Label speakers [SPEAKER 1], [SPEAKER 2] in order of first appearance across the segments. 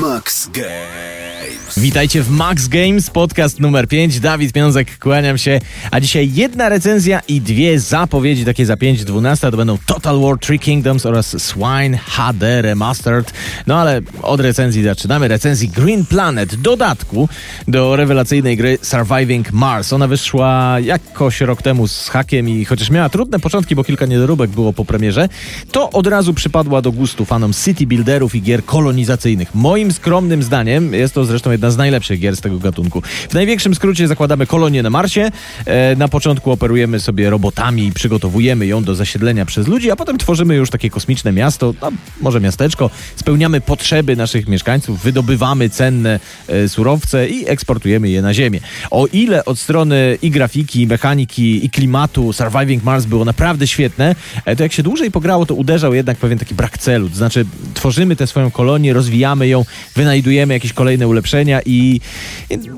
[SPEAKER 1] Max Games.
[SPEAKER 2] Witajcie w Max Games, podcast numer 5. Dawid Piązek, kłaniam się. A dzisiaj jedna recenzja i dwie zapowiedzi, takie za 5.12 to będą Total War Three Kingdoms oraz Swine HD Remastered. No ale od recenzji zaczynamy. Recenzji Green Planet, dodatku do rewelacyjnej gry Surviving Mars. Ona wyszła jakoś rok temu z hakiem i chociaż miała trudne początki, bo kilka niedoróbek było po premierze, to od razu przypadła do gustu fanom city builderów i gier kolonizacyjnych. Moim skromnym zdaniem jest to zresztą jedna z najlepszych gier z tego gatunku. W największym skrócie zakładamy kolonię na Marsie. E, na początku operujemy sobie robotami i przygotowujemy ją do zasiedlenia przez ludzi, a potem tworzymy już takie kosmiczne miasto, no, może miasteczko. Spełniamy potrzeby naszych mieszkańców, wydobywamy cenne e, surowce i eksportujemy je na Ziemię. O ile od strony i grafiki, i mechaniki, i klimatu Surviving Mars było naprawdę świetne, e, to jak się dłużej pograło, to uderzał jednak pewien taki brak celu. To znaczy, tworzymy tę swoją kolonię, rozwijamy ją, wynajdujemy jakieś kolejne ulepszenia i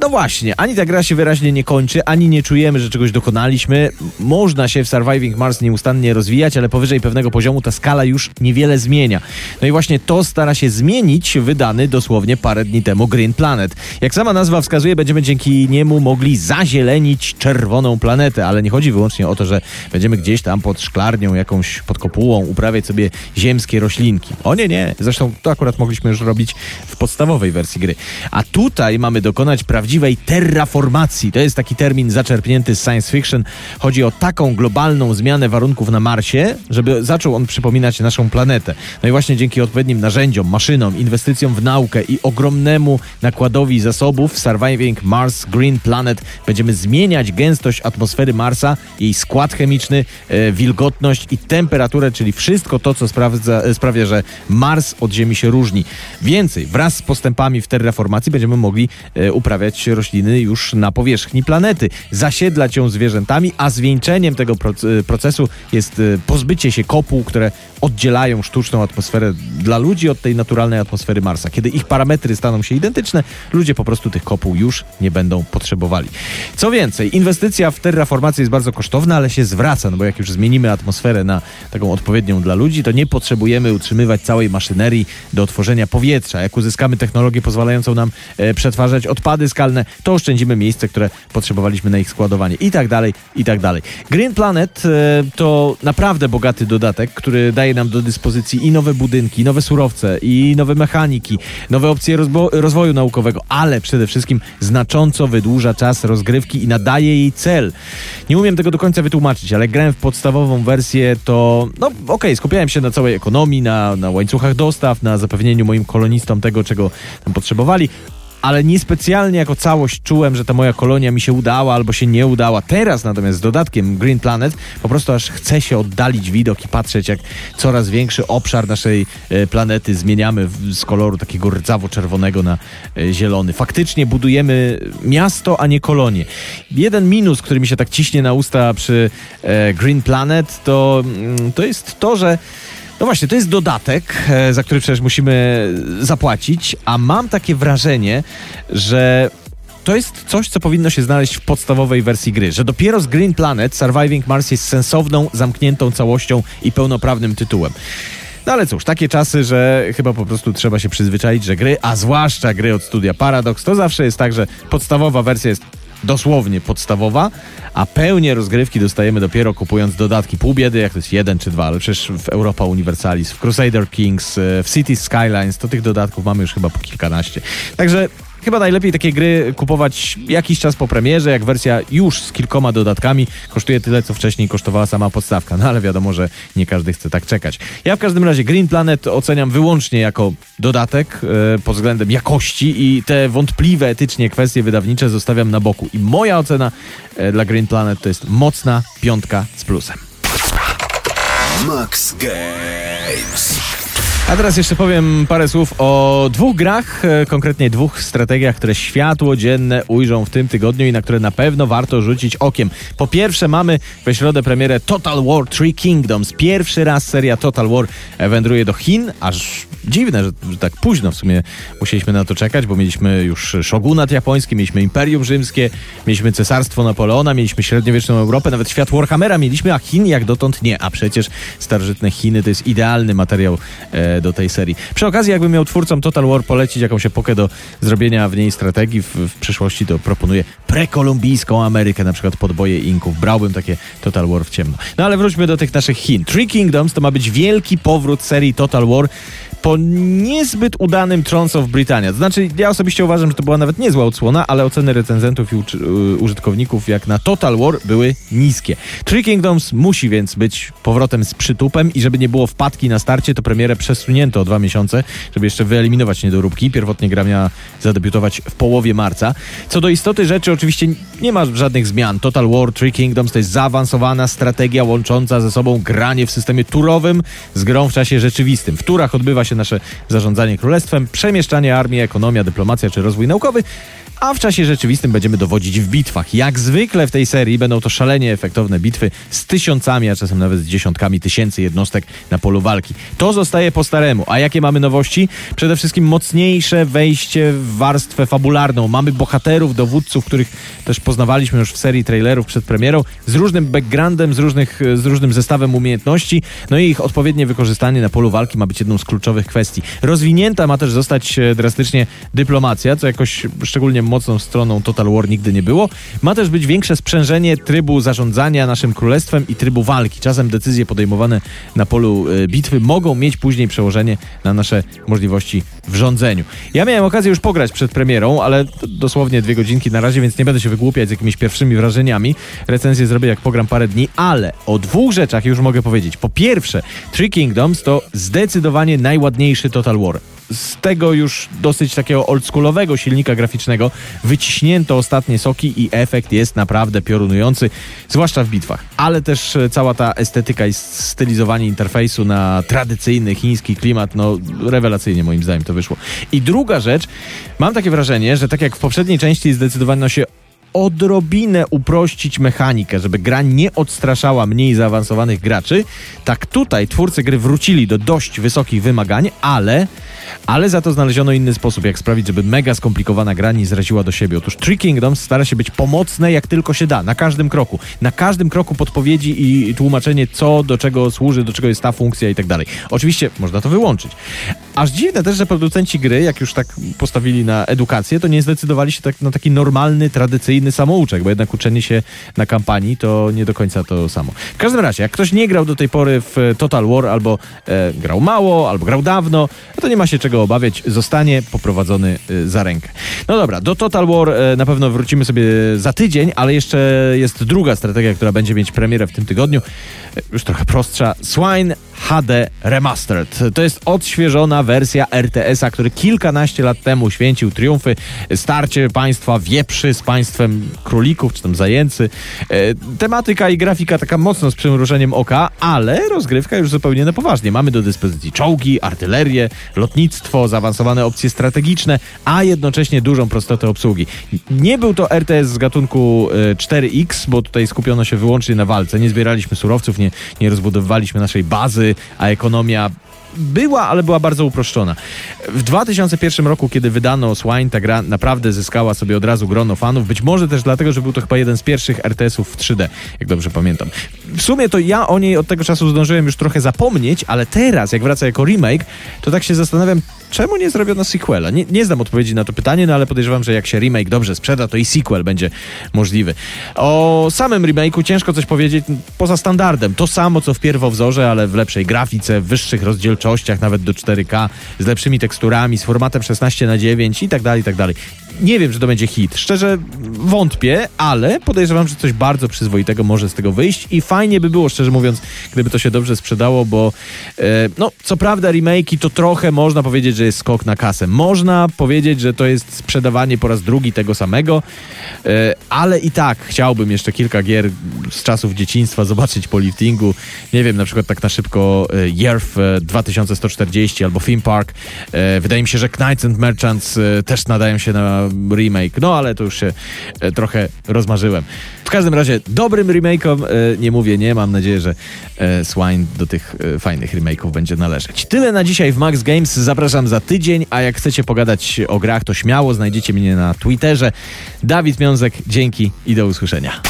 [SPEAKER 2] no właśnie, ani ta gra się wyraźnie nie kończy, ani nie czujemy, że czegoś dokonaliśmy. Można się w Surviving Mars nieustannie rozwijać, ale powyżej pewnego poziomu ta skala już niewiele zmienia. No i właśnie to stara się zmienić wydany dosłownie parę dni temu Green Planet. Jak sama nazwa wskazuje, będziemy dzięki niemu mogli zazielenić czerwoną planetę, ale nie chodzi wyłącznie o to, że będziemy gdzieś tam pod szklarnią, jakąś pod kopułą uprawiać sobie ziemskie roślinki. O nie, nie. Zresztą to akurat mogliśmy już robić w podstawowej wersji gry. A tutaj mamy dokonać prawdziwej terraformacji. To jest taki termin zaczerpnięty z science fiction. Chodzi o taką globalną zmianę warunków na Marsie, żeby zaczął on przypominać naszą planetę. No i właśnie dzięki odpowiednim narzędziom, maszynom, inwestycjom w naukę i ogromnemu nakładowi zasobów Surviving Mars Green Planet będziemy zmieniać gęstość atmosfery Marsa, jej skład chemiczny, e, wilgotność i temperaturę, czyli wszystko to, co sprawdza, e, sprawia, że Mars od Ziemi się różni. Więcej, wraz z postępami w terraformacji będziemy mogli e, uprawiać rośliny już na powierzchni planety, zasiedlać ją zwierzętami, a zwieńczeniem tego e, procesu jest e, pozbycie się kopuł, które oddzielają sztuczną atmosferę dla ludzi od tej naturalnej atmosfery Marsa. Kiedy ich parametry staną się identyczne, ludzie po prostu tych kopuł już nie będą potrzebowali. Co więcej, inwestycja w terraformację jest bardzo kosztowna, ale się zwraca, no bo jak już zmienimy atmosferę na taką odpowiednią dla ludzi, to nie potrzebujemy utrzymywać całej maszynerii do otworzenia powietrza. Jak uzyskamy technologię pozwalającą nam e, przetwarzać odpady skalne, to oszczędzimy miejsce, które potrzebowaliśmy na ich składowanie i tak dalej, i tak dalej. Green Planet e, to naprawdę bogaty dodatek, który daje nam do dyspozycji i nowe budynki, nowe surowce, i nowe mechaniki, nowe opcje rozwoju naukowego, ale przede wszystkim znacząco wydłuża czas rozgrywki i nadaje jej cel. Nie umiem tego do końca wytłumaczyć, ale grałem w podstawową wersję, to no okej, skupiałem się na całej ekonomii, na, na łańcuchach dostaw, na zapewnieniu moim kolonistom tego, czego tam potrzebowali, ale niespecjalnie jako całość czułem, że ta moja kolonia mi się udała albo się nie udała. Teraz natomiast z dodatkiem Green Planet po prostu aż chce się oddalić widok i patrzeć, jak coraz większy obszar naszej e, planety zmieniamy z koloru takiego rdzawo-czerwonego na e, zielony. Faktycznie budujemy miasto, a nie kolonię. Jeden minus, który mi się tak ciśnie na usta przy e, Green Planet, to, mm, to jest to, że no właśnie, to jest dodatek, e, za który przecież musimy zapłacić, a mam takie wrażenie, że to jest coś, co powinno się znaleźć w podstawowej wersji gry, że dopiero z Green Planet Surviving Mars jest sensowną, zamkniętą całością i pełnoprawnym tytułem. No ale cóż, takie czasy, że chyba po prostu trzeba się przyzwyczaić, że gry, a zwłaszcza gry od studia Paradox, to zawsze jest tak, że podstawowa wersja jest dosłownie podstawowa, a pełnię rozgrywki dostajemy dopiero kupując dodatki pół biedy, jak to jest jeden czy dwa, ale przecież w Europa Universalis, w Crusader Kings, e, w Cities Skylines, to tych dodatków mamy już chyba po kilkanaście. Także chyba najlepiej takie gry kupować jakiś czas po premierze, jak wersja już z kilkoma dodatkami kosztuje tyle, co wcześniej kosztowała sama podstawka. No ale wiadomo, że nie każdy chce tak czekać. Ja w każdym razie Green Planet oceniam wyłącznie jako dodatek e, pod względem jakości i te wątpliwe etycznie kwestie wydawnicze zostawiam na boku. I moja ocena e, dla Green Planet to jest mocna piątka z plusem.
[SPEAKER 1] Max Games.
[SPEAKER 2] A teraz jeszcze powiem parę słów o dwóch grach, e, konkretnie dwóch strategiach, które światło dzienne ujrzą w tym tygodniu i na które na pewno warto rzucić okiem. Po pierwsze mamy we środę premierę Total War Three Kingdoms. Pierwszy raz seria Total War wędruje do Chin, aż dziwne, że, że tak późno w sumie musieliśmy na to czekać, bo mieliśmy już szogunat japoński, mieliśmy Imperium Rzymskie, mieliśmy Cesarstwo Napoleona, mieliśmy średniowieczną Europę, nawet świat Warhammera mieliśmy, a Chin jak dotąd nie. A przecież starożytne Chiny to jest idealny materiał e, do tej serii. Przy okazji, jakbym miał twórcom Total War polecić jakąś epokę do zrobienia w niej strategii w, w przyszłości, to proponuję prekolumbijską Amerykę, na przykład podboje Inków. Brałbym takie Total War w ciemno. No ale wróćmy do tych naszych Chin. Three Kingdoms to ma być wielki powrót serii Total War po niezbyt udanym Trons of Britannia. Znaczy, ja osobiście uważam, że to była nawet niezła odsłona, ale oceny recenzentów i użytkowników jak na Total War były niskie. Three Kingdoms musi więc być powrotem z przytupem i żeby nie było wpadki na starcie, to premierę przesunięto o dwa miesiące, żeby jeszcze wyeliminować niedoróbki. Pierwotnie gra miała zadebiutować w połowie marca. Co do istoty rzeczy, oczywiście nie ma żadnych zmian. Total War Three Kingdoms to jest zaawansowana strategia łącząca ze sobą granie w systemie turowym z grą w czasie rzeczywistym. W turach odbywa się nasze zarządzanie królestwem, przemieszczanie armii, ekonomia, dyplomacja czy rozwój naukowy, a w czasie rzeczywistym będziemy dowodzić w bitwach. Jak zwykle w tej serii będą to szalenie efektowne bitwy z tysiącami, a czasem nawet z dziesiątkami tysięcy jednostek na polu walki. To zostaje po staremu. A jakie mamy nowości? Przede wszystkim mocniejsze wejście w warstwę fabularną. Mamy bohaterów, dowódców, których też poznawaliśmy już w serii trailerów przed premierą, z różnym backgroundem, z, różnych, z różnym zestawem umiejętności, no i ich odpowiednie wykorzystanie na polu walki ma być jedną z kluczowych kwestii. Rozwinięta ma też zostać e, drastycznie dyplomacja, co jakoś szczególnie mocną stroną Total War nigdy nie było. Ma też być większe sprzężenie trybu zarządzania naszym królestwem i trybu walki. Czasem decyzje podejmowane na polu e, bitwy mogą mieć później przełożenie na nasze możliwości w rządzeniu. Ja miałem okazję już pograć przed premierą, ale dosłownie dwie godzinki na razie, więc nie będę się wygłupiać z jakimiś pierwszymi wrażeniami. Recenzję zrobię jak pogram parę dni, ale o dwóch rzeczach już mogę powiedzieć. Po pierwsze, Three Kingdoms to zdecydowanie najładniejszy Total War z tego już dosyć takiego oldschoolowego silnika graficznego wyciśnięto ostatnie soki i efekt jest naprawdę piorunujący, zwłaszcza w bitwach. Ale też e, cała ta estetyka i stylizowanie interfejsu na tradycyjny chiński klimat, no rewelacyjnie moim zdaniem to wyszło. I druga rzecz, mam takie wrażenie, że tak jak w poprzedniej części zdecydowano się odrobinę uprościć mechanikę, żeby gra nie odstraszała mniej zaawansowanych graczy, tak tutaj twórcy gry wrócili do dość wysokich wymagań, ale ale za to znaleziono inny sposób, jak sprawić, żeby mega skomplikowana gra nie zraziła do siebie. Otóż Three Kingdoms stara się być pomocne jak tylko się da, na każdym kroku. Na każdym kroku podpowiedzi i tłumaczenie, co do czego służy, do czego jest ta funkcja i tak dalej. Oczywiście można to wyłączyć. Aż dziwne też, że producenci gry, jak już tak postawili na edukację, to nie zdecydowali się tak na taki normalny, tradycyjny samouczek, bo jednak uczenie się na kampanii to nie do końca to samo. W każdym razie, jak ktoś nie grał do tej pory w Total War albo e, grał mało, albo grał dawno, to nie ma się czego obawiać, zostanie poprowadzony y, za rękę. No dobra, do Total War y, na pewno wrócimy sobie za tydzień, ale jeszcze jest druga strategia, która będzie mieć premierę w tym tygodniu. Y, już trochę prostsza. Swine HD Remastered. To jest odświeżona wersja RTS-a, który kilkanaście lat temu święcił triumfy. Starcie państwa wieprzy z państwem królików, czy tam zajęcy. Tematyka i grafika taka mocno z przymrużeniem oka, ale rozgrywka już zupełnie na poważnie. Mamy do dyspozycji czołgi, artylerię, lotnictwo, zaawansowane opcje strategiczne, a jednocześnie dużą prostotę obsługi. Nie był to RTS z gatunku 4X, e, bo tutaj skupiono się wyłącznie na walce. Nie zbieraliśmy surowców, nie, nie rozbudowywaliśmy naszej bazy, a ekonomia była, ale była bardzo uproszczona. W 2001 roku, kiedy wydano Swine, ta gra naprawdę zyskała sobie od razu grono fanów. Być może też dlatego, że był to chyba jeden z pierwszych RTS-ów w 3D, jak dobrze pamiętam. W sumie to ja o niej od tego czasu zdążyłem już trochę zapomnieć, ale teraz, jak wraca jako remake, to tak się zastanawiam, czemu nie zrobiono sequela? Nie, nie znam odpowiedzi na to pytanie, no ale podejrzewam, że jak się remake dobrze sprzeda, to i sequel będzie możliwy. O samym remake'u ciężko coś powiedzieć poza standardem. To samo, co w pierwowzorze, ale w lepszej grafice, wyższych rozdzielczościach, nawet do 4K, z lepszymi teksturami, z formatem 16 na 9 i tak dalej, i tak dalej. Nie wiem, czy to będzie hit. Szczerze wątpię, ale podejrzewam, że coś bardzo przyzwoitego może z tego wyjść i fajnie by było, szczerze mówiąc, gdyby to się dobrze sprzedało, bo e, no, co prawda remake'i to trochę można powiedzieć, że jest skok na kasę. Można powiedzieć, że to jest sprzedawanie po raz drugi tego samego, e, ale i tak chciałbym jeszcze kilka gier z czasów dzieciństwa zobaczyć po liftingu. Nie wiem, na przykład tak na szybko e, Yerf 2140 albo Theme Park. E, wydaje mi się, że Knights and Merchants e, też nadają się na remake, no ale to już się e, trochę rozmarzyłem. W każdym razie dobrym remake'om e, nie mówię nie, mam nadzieję, że e, Swine do tych fajnych remake'ów będzie należeć. Tyle na dzisiaj w Max Games, zapraszam za tydzień, a jak chcecie pogadać o grach, to śmiało znajdziecie mnie na Twitterze. Dawid Miązek, dzięki i do usłyszenia.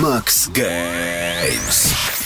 [SPEAKER 1] Max Games.